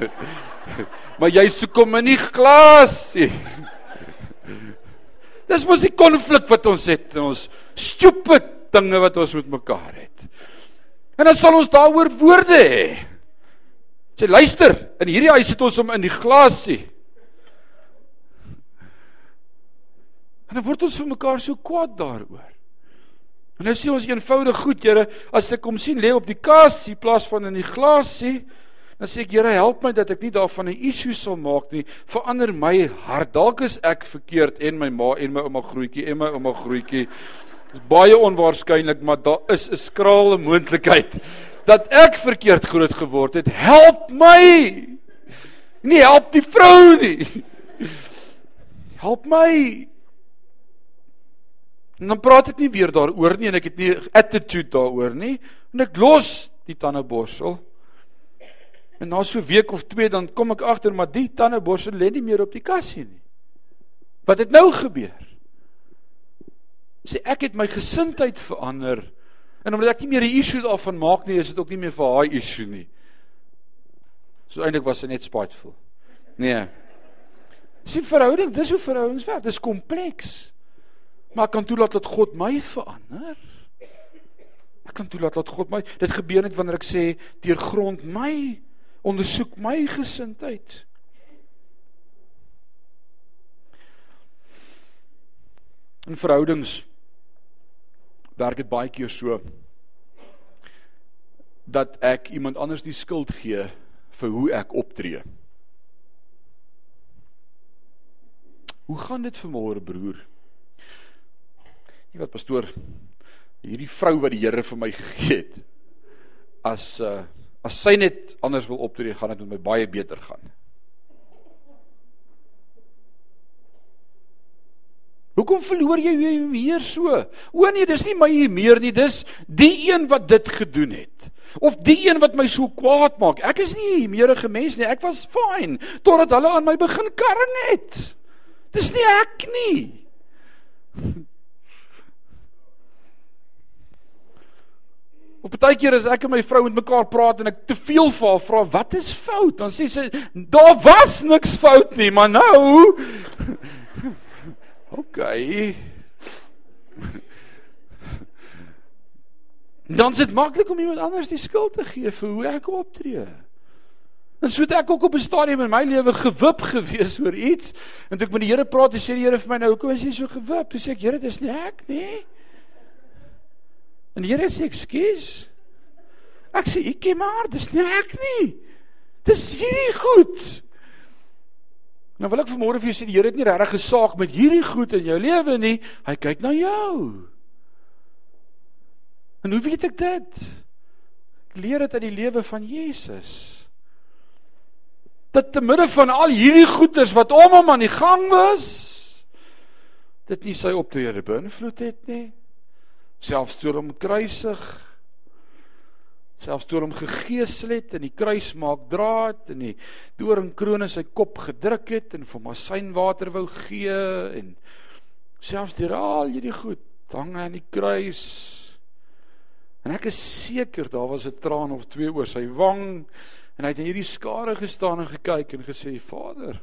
*laughs* maar jy soek hom in die glasie. Dis mos die konflik wat ons het in ons stupid dinge wat ons met mekaar het. En dan sal ons daaroor woorde hê. Sê luister, in hierdie huis sit ons om in die glasie. En dan word ons vir mekaar so kwaad daaroor. En nou sê ons eenvoudig goed, Here, as ek kom sien lê op die kasie plaas van in die glasie, Dan sê ek Here help my dat ek nie daarvan 'n issue sal maak nie. Verander my hart. Dalk is ek verkeerd en my ma en my ouma grootjie en my ouma grootjie. Dis baie onwaarskynlik, maar daar is 'n skrale moontlikheid dat ek verkeerd groot geword het. Help my. Nie help die vrou nie. Help my. En dan praat ek nie weer daaroor nie en ek het nie attitude daaroor nie. En ek los die tandeborsel. En na so 'n week of 2 dan kom ek agter maar die tandeborsel lê nie meer op die kassie nie. Wat het nou gebeur? Sê ek het my gesindheid verander. En omdat ek nie meer 'n issue daarvan maak nie, is dit ook nie meer vir haar issue nie. So eintlik was sy net spiteful. Nee. Sien verhouding, dis hoe verhoudings werk. Dis kompleks. Maar ek kan toelaat dat God my verander. Ek kan toelaat dat God my dit gebeur net wanneer ek sê deur grond my ondersoek my gesindheid. In verhoudings werk dit baie keer so dat ek iemand anders die skuld gee vir hoe ek optree. Hoe gaan dit vanmôre broer? Jy wat pastoor, hierdie vrou wat die Here vir my gegee het as 'n uh, As sy net anders wil optree, gaan dit met my baie beter gaan. Hoekom verloor jy jou meer so? O nee, dis nie my meer nie, dis die een wat dit gedoen het. Of die een wat my so kwaad maak. Ek is nie 'n meerige mens nie. Ek was fyn totdat hulle aan my begin karring het. Dis nie ek nie. Of baie keer as ek en my vrou met mekaar praat en ek te veel vir haar vra wat is fout, dan sê sy daar was niks fout nie, maar nou *laughs* OK. Dan is dit maklik om iemand anders die skuld te gee vir hoe ek optree. En so het ek ook op 'n stadium in my lewe gewip gewees oor iets en toe ek met die Here praat, sê die Here vir my nou, "Hoekom is jy so gewip?" Toe sê ek, "Here, dis nie ek nie." En die Here sê ekskuus. Ek sê ek ken maar, dis nie ek nie. Dis hierdie goed. Nou wil ek vanmôre vir jou sê die Here het nie regtig gesaak met hierdie goed in jou lewe nie. Hy kyk na jou. En hoe weet ek dit? Ek leer dit uit die lewe van Jesus. Dat te midde van al hierdie goeders wat om hom aan die gang was, dit nie sy optrede beïnvloed het nie selfs toe hom kruisig selfs toe hom gegeesel het en die kruis maak draad en die doringkroon in sy kop gedruk het en vir hom asynwater wou gee en selfs deur al hierdie goed hang hy aan die kruis. En ek is seker daar was 'n traan of twee oor sy wang en hy het in hierdie skare gestaan en gekyk en gesê Vader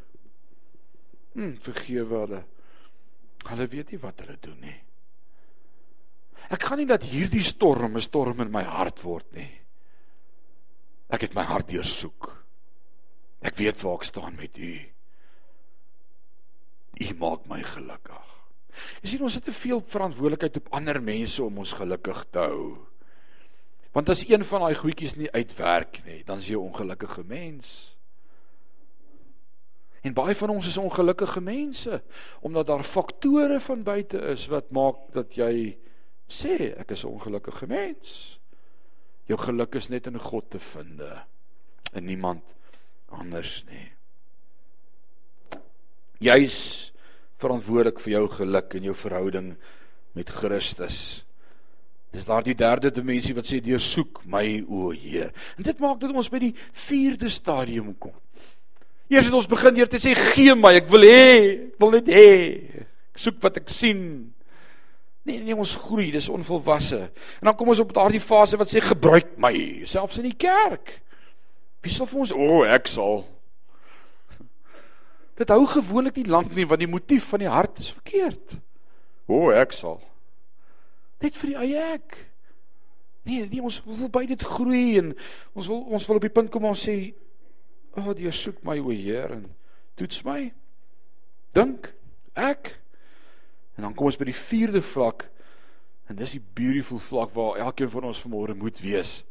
hm vergewe hulle. Hulle weet nie wat hulle doen nie Ek gaan nie dat hierdie storm 'n storm in my hart word nie. Ek het my hart deursoek. Ek weet waar ek staan met U. U maak my gelukkig. Jy sien ons het te veel verantwoordelikheid op ander mense om ons gelukkig te hou. Want as een van daai goedjies nie uitwerk nie, dan is jy 'n ongelukkige mens. En baie van ons is ongelukkige mense omdat daar faktore van buite is wat maak dat jy sê ek is 'n ongelukkige mens. Jou geluk is net in God te vind, in niemand anders nie. Jy's verantwoordelik vir jou geluk en jou verhouding met Christus. Dis daardie derde dimensie wat sê deursoek my o Heer. En dit maak dat ons by die vierde stadium kom. Eers het ons begin deur te sê gee my, ek wil hê, ek wil net hê. Ek soek wat ek sien. Nee, nee, ons groei, dis onvolwasse. En dan kom ons op daardie fase wat sê gebruik my, selfs in die kerk. Wie sal vir ons, o, oh, ek sal. Dit hou gewoonlik nie lank nie want die motief van die hart is verkeerd. O, oh, ek sal net vir die eie ek. Nee, nee, ons wil by dit groei en ons wil ons wil op die punt kom ons sê, "O, oh, die soek my o Heer en toets my." Dink ek en dan kom ons by die vierde vlak en dis die beautiful vlak waar elkeen van ons vanmôre moet wees.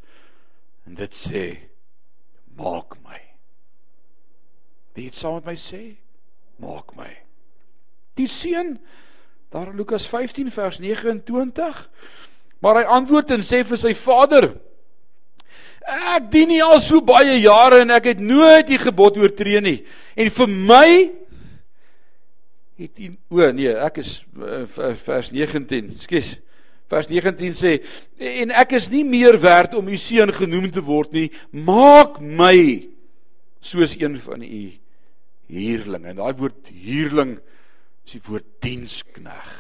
En dit sê, "Maak my." Wie het saam met my sê, "Maak my." Die seun Daar in Lukas 15 vers 29. Maar hy antwoord en sê vir sy vader: Ek dien nie al so baie jare en ek het nooit die gebod oortree nie. En vir my het u o nee, ek is uh, vers 19. Skus. Vers 19 sê en ek is nie meer werd om u seun genoem te word nie. Maak my soos een van u huurlinge. En daai woord huurling is die woord dienskneg.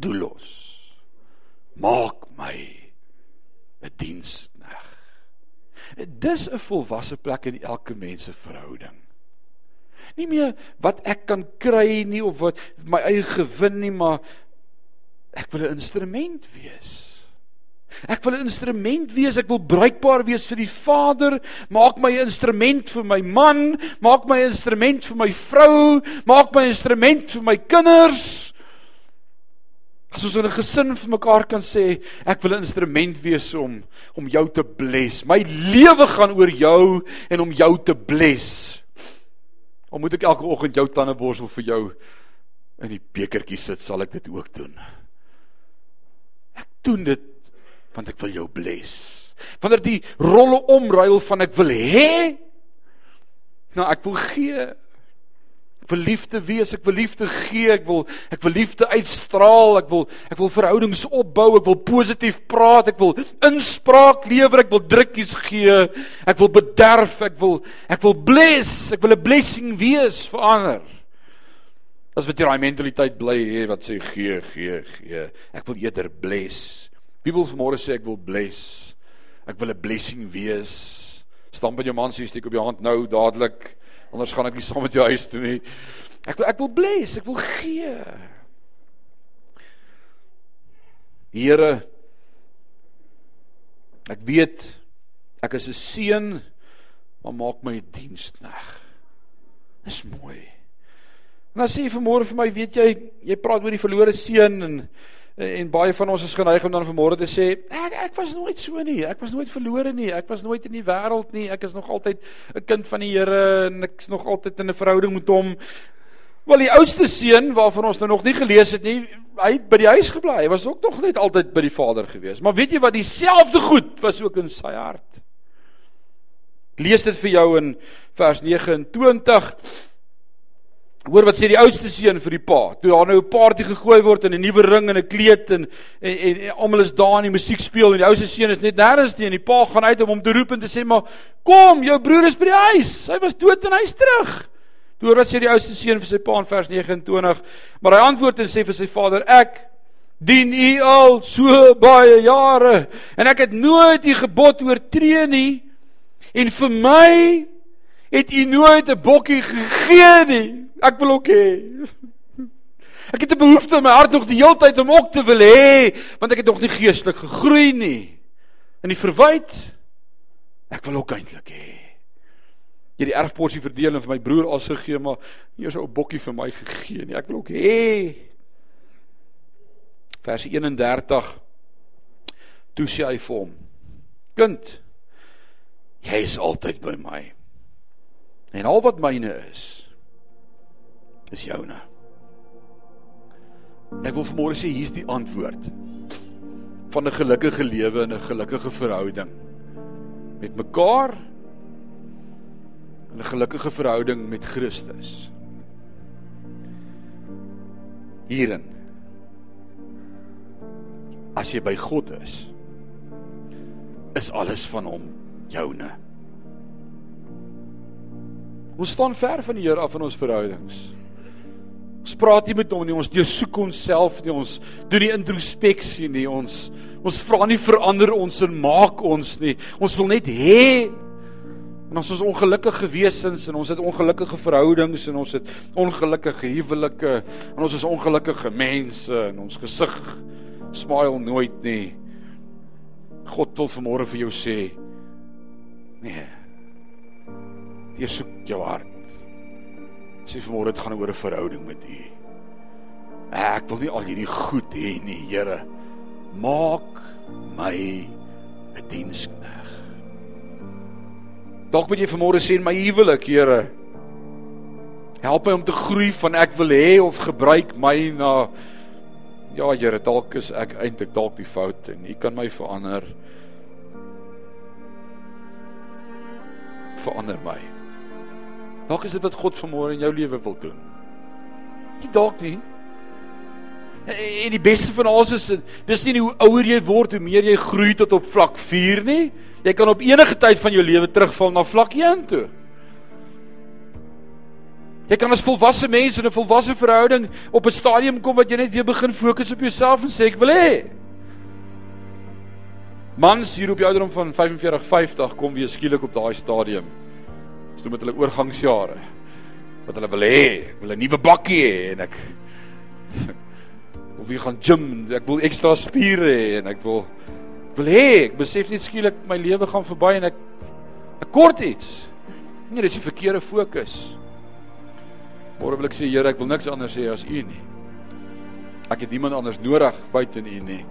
Doelos. Maak my 'n dienskneg. Dis 'n volwasse plek in elke mens se verhouding. Nie meer wat ek kan kry nie of wat my eie gewin nie, maar ek wil 'n instrument wees. Ek wil 'n instrument wees, ek wil bruikbaar wees vir die Vader. Maak my 'n instrument vir my man, maak my 'n instrument vir my vrou, maak my 'n instrument vir my kinders. As ons in 'n gesin vir mekaar kan sê, ek wil 'n instrument wees om om jou te bless. My lewe gaan oor jou en om jou te bless. Of moet ek elke oggend jou tandeborsel vir jou in die bekertjie sit, sal ek dit ook doen. Ek doen dit want ek wil jou bless. Wanneer die rolle omruil van ek wil hê nou ek wil gee. Ek wil liefde wees, ek wil liefde gee, ek wil ek wil liefde uitstraal, ek wil ek wil verhoudings opbou, ek wil positief praat, ek wil inspraak lewer, ek wil drukkies gee, ek wil bederf, ek wil ek wil bless, ek wil 'n blessing wees vir ander. As wat jy daai mentaliteit bly hê wat sê gee, gee, gee. Ek wil eerder bless. Wie wil vanmôre sê ek wil bless? Ek wil 'n blessing wees. Stamp by jou man sê steek op jou hand nou dadelik. Anders gaan ek nie saam met jou huis toe nie. Ek wil ek wil bless, ek wil gee. Here Ek weet ek is 'n seun, maar maak my dienskneg. Dis mooi. En dan sê jy vanmôre vir my, weet jy, jy praat oor die verlore seun en En baie van ons is geneig om dan vanmôre te sê ek ek was nooit so nie. Ek was nooit verlore nie. Ek was nooit in die wêreld nie. Ek is nog altyd 'n kind van die Here en ek's nog altyd in 'n verhouding met hom. Wel die oudste seun waarvan ons nou nog nie gelees het nie, hy by die huis gebly. Hy was ook nog net altyd by die Vader gewees. Maar weet jy wat dieselfde goed was ook in sy hart. Lees dit vir jou in vers 29. Hoor wat sê die oudste seun vir die pa. Toe daar nou 'n party gegooi word en 'n nuwe ring en 'n kleed en en, en, en almal is daar en die musiek speel en die oudste seun is net nêrens nie en die pa gaan uit om hom te roep en te sê maar kom, jou broer is by die huis. Hy was dood en hy's terug. Toe hoor wat sê die oudste seun vir sy pa in vers 29. Maar hy antwoord en sê vir sy vader: Ek dien u al so baie jare en ek het nooit u gebod oortree nie en vir my het u nooit 'n bokkie gegee nie. Ek wil ook hê. Ek het 'n behoefte in my hart nog die hele tyd om ook te wil hê, want ek het nog nie geestelik gegroei nie. In die verwyd ek wil ook eintlik hê. Jy die erfporsie verdeel en vir my broer al gegee, maar nie eens 'n bokkie vir my gegee nie. Ek wil ook hê. Vers 31 toe sê hy vir hom: Kind, jy is altyd by my. En al wat myne is, is joune. Ek wil vanmôre sê hier's die antwoord van 'n gelukkige lewe en 'n gelukkige verhouding met mekaar en 'n gelukkige verhouding met Christus. Hierin as jy by God is, is alles van hom joune. Ons staan ver van die Here af in ons verhoudings. Ons praat nie met hom nie, ons deursoek onsself nie, ons doen nie introspeksie nie, ons ons vra nie verander ons en maak ons nie. Ons wil net hê en ons is ongelukkige wesens en ons het ongelukkige verhoudings en ons het ongelukkige huwelike en ons is ongelukkige mense en ons gesig smile nooit nie. God wil vanmôre vir jou sê nee. Jy soek jou hart. Sê vanmôre dit gaan oor 'n verhouding met U. Ek wil nie al hierdie goed hê nie, Here. Maak my 'n dienskneg. Dalk moet jy vanmôre sê my huwelik, Here. Help my om te groei van ek wil hê of gebruik my na Ja Here, dalk is ek eintlik dalk die fout en U kan my verander. Verander my. Dalk is dit wat God vanmôre in jou lewe wil doen. Nie dalk nie. En die beste van alles is dis nie hoe ouer jy word hoe meer jy groei tot op vlak 4 nie. Jy kan op enige tyd van jou lewe terugval na vlak 1 toe. Jy kan as volwasse mens in 'n volwasse verhouding op 'n stadium kom wat jy net weer begin fokus op jouself en sê ek wil hê. Mans hier op die ouderdom van 45, 50 kom weer skielik op daai stadium. Dis toe met hulle oorgangsjare. Wat hulle wil hê, ek wil 'n nuwe bakkie hê en ek *laughs* of wie gaan gym, ek wil ekstra spiere hê en ek wil wil hê, ek besef net skielik my lewe gaan verby en ek ek kort iets. Nee, dis die verkeerde fokus. Môre wil ek sê Here, ek wil niks anders sê as U nie. Ek het niemand anders nodig buite U nie.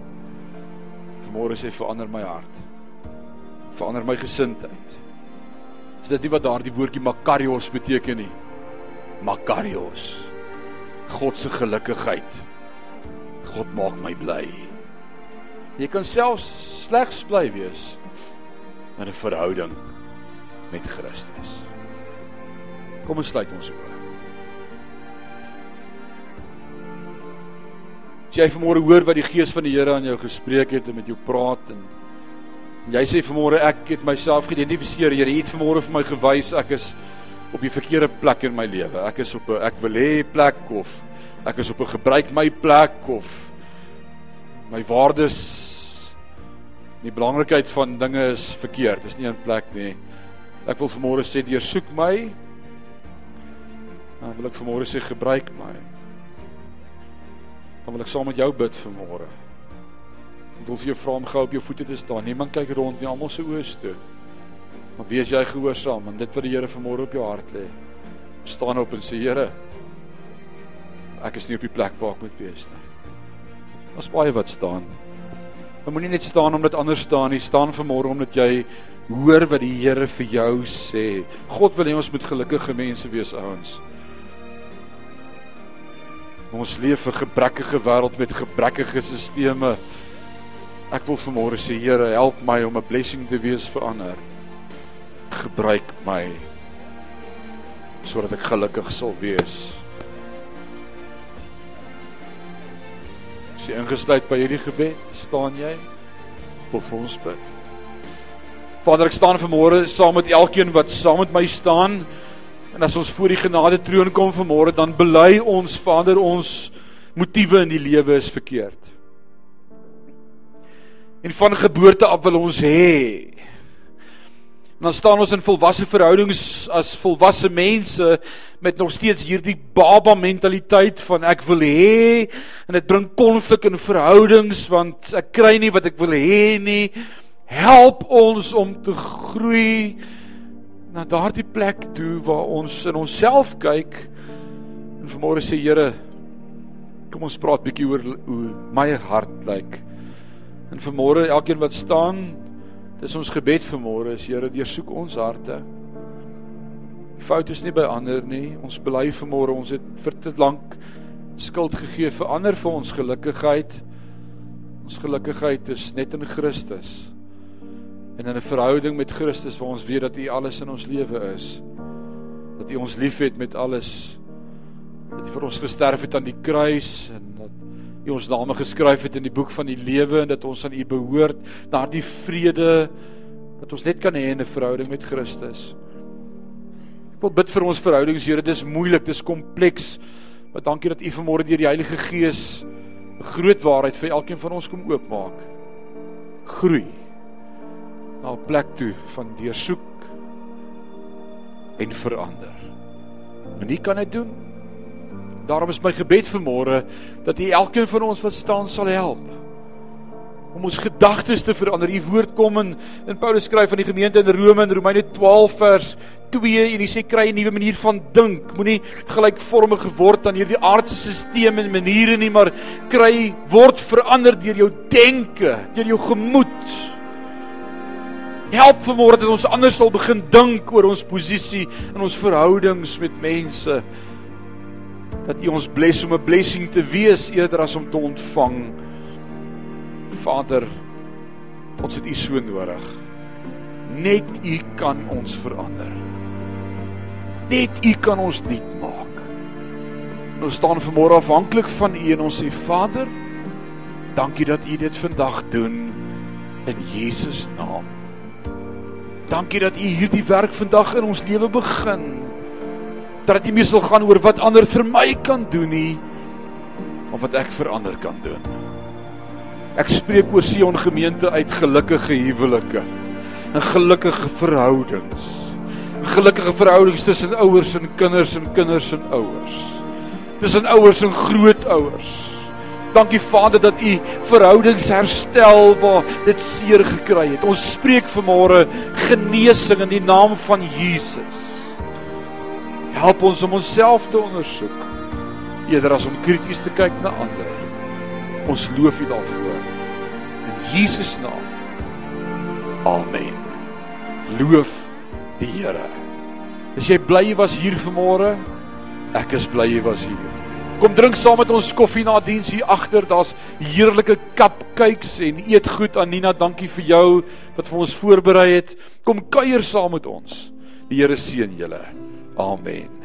Môre sê verander my hart. Verander my gesindheid. Is dit nie wat daardie woordjie makarios beteken nie? Makarios. God se gelukkigheid. God maak my bly. Jy kan selfs slegs bly wees in 'n verhouding met Christus. Kom ons sluit ons oë. Jy vanmôre hoor wat die Gees van die Here aan jou gespreek het en met jou praat en jy sê vanmôre ek het myself geïdentifiseer, Here, U het vanmôre vir my gewys ek is op die verkeerde plek in my lewe. Ek is op 'n ek wil hê plek of ek is op 'n gebruik my plek of my waardes die belangrikheid van dinge is verkeerd. Dis nie 'n plek nie. Ek wil vanmôre sê deursoek my. Dan wil ek vanmôre sê gebruik my dan wil ek saam met jou bid vir môre. Ek wil vir jou vra om gou op jou voete te staan. Niemand kyk rond nie, almal se oë is toe. Maar wees jy gehoorsaam aan dit wat die Here vanmôre op jou hart lê. Staan op en sê Here, ek is nie op die plek waar ek moet wees nie. Ons baie wat staan. Jy moenie net staan omdat ander staan nie, staan vanmôre omdat jy hoor wat die Here vir jou sê. God wil hê ons moet gelukkige mense wees, ouens. Ons leef 'n gebrekkige wêreld met gebrekkige stelsels. Ek wil vanmôre sê Here, help my om 'n blessing te wees vir ander. Gebruik my sodat ek gelukkig sal wees. Sy ingesluit by hierdie gebed, staan jy? Of ons bid. Vader, ek staan vanmôre saam met elkeen wat saam met my staan. En as ons voor die genade troon kom vanmôre, dan bely ons Vader ons motiewe in die lewe is verkeerd. En van geboorte af wil ons hê. En dan staan ons in volwasse verhoudings as volwasse mense met nog steeds hierdie baba mentaliteit van ek wil hê en dit bring konflik in verhoudings want ek kry nie wat ek wil hê nie. Help ons om te groei na daardie plek toe waar ons in onsself kyk en vanmôre sê Here Kom ons praat bietjie oor hoe my hart lyk. En vanmôre elkeen wat staan, dis ons gebed vanmôre is Here, deursoek ons harte. Die fout is nie by ander nie. Ons bely vanmôre ons het vir te lank skuld gegee vir ander vir ons gelukkigheid. Ons gelukkigheid is net in Christus. En in 'n verhouding met Christus waar ons weet dat U alles in ons lewe is. Dat U ons liefhet met alles dat U vir ons gesterf het aan die kruis en U ons name geskryf het in die boek van die lewe en dat ons aan U behoort, daardie vrede wat ons net kan hê in 'n verhouding met Christus. Ek wil bid vir ons verhoudings, Here, dis moeilik, dis kompleks. Maar dankie dat U vanmôre deur die Heilige Gees 'n groot waarheid vir elkeen van ons kom oopmaak. Groei na 'n plek toe van deursoek en verander. En U kan dit doen. Daarom is my gebed vir môre dat U elkeen van ons wat staan sal help om ons gedagtes te verander. U woord kom in in Paulus skryf aan die gemeente in Rome in Romeine 12 vers 2 en hy sê kry 'n nuwe manier van dink. Moenie gelykvormig geword aan hierdie aardse stelsel en maniere nie, maar kry word verander deur jou denke, deur jou gemoed. Help vanmôre dat ons anders sal begin dink oor ons posisie in ons verhoudings met mense dat U ons bless om 'n blessing te wees eerder as om te ontvang. Vader, ons het U so nodig. Net U kan ons verander. Net U kan ons nuut maak. Ons staan vanmôre afhanklik van U en ons sê Vader, dankie dat U dit vandag doen in Jesus naam. Dankie dat U hierdie werk vandag in ons lewe begin dat dit nie meer sal gaan oor wat ander vir my kan doen nie of wat ek vir ander kan doen. Ek spreek oor Sion gemeente uit gelukkige huwelike en gelukkige verhoudings. Gelukkige verhoudings tussen ouers en kinders en kinders en ouers. Tussen ouers en grootouers. Dankie Vader dat U verhoudings herstel waar dit seer gekry het. Ons spreek vanmôre genesing in die naam van Jesus. Help ons om onsself te ondersoek eerder as om krities te kyk na ander. Ons loof U daarvoor. In Jesus naam. Amen. Loof die Here. Is jy bly jy was hier vanmôre? Ek is bly jy was hier. Kom drink saam met ons koffie na diens hier agter. Daar's heerlike cupcakes en eet goed. Anina, dankie vir jou wat vir ons voorberei het. Kom kuier saam met ons. Die Here seën julle. Amen.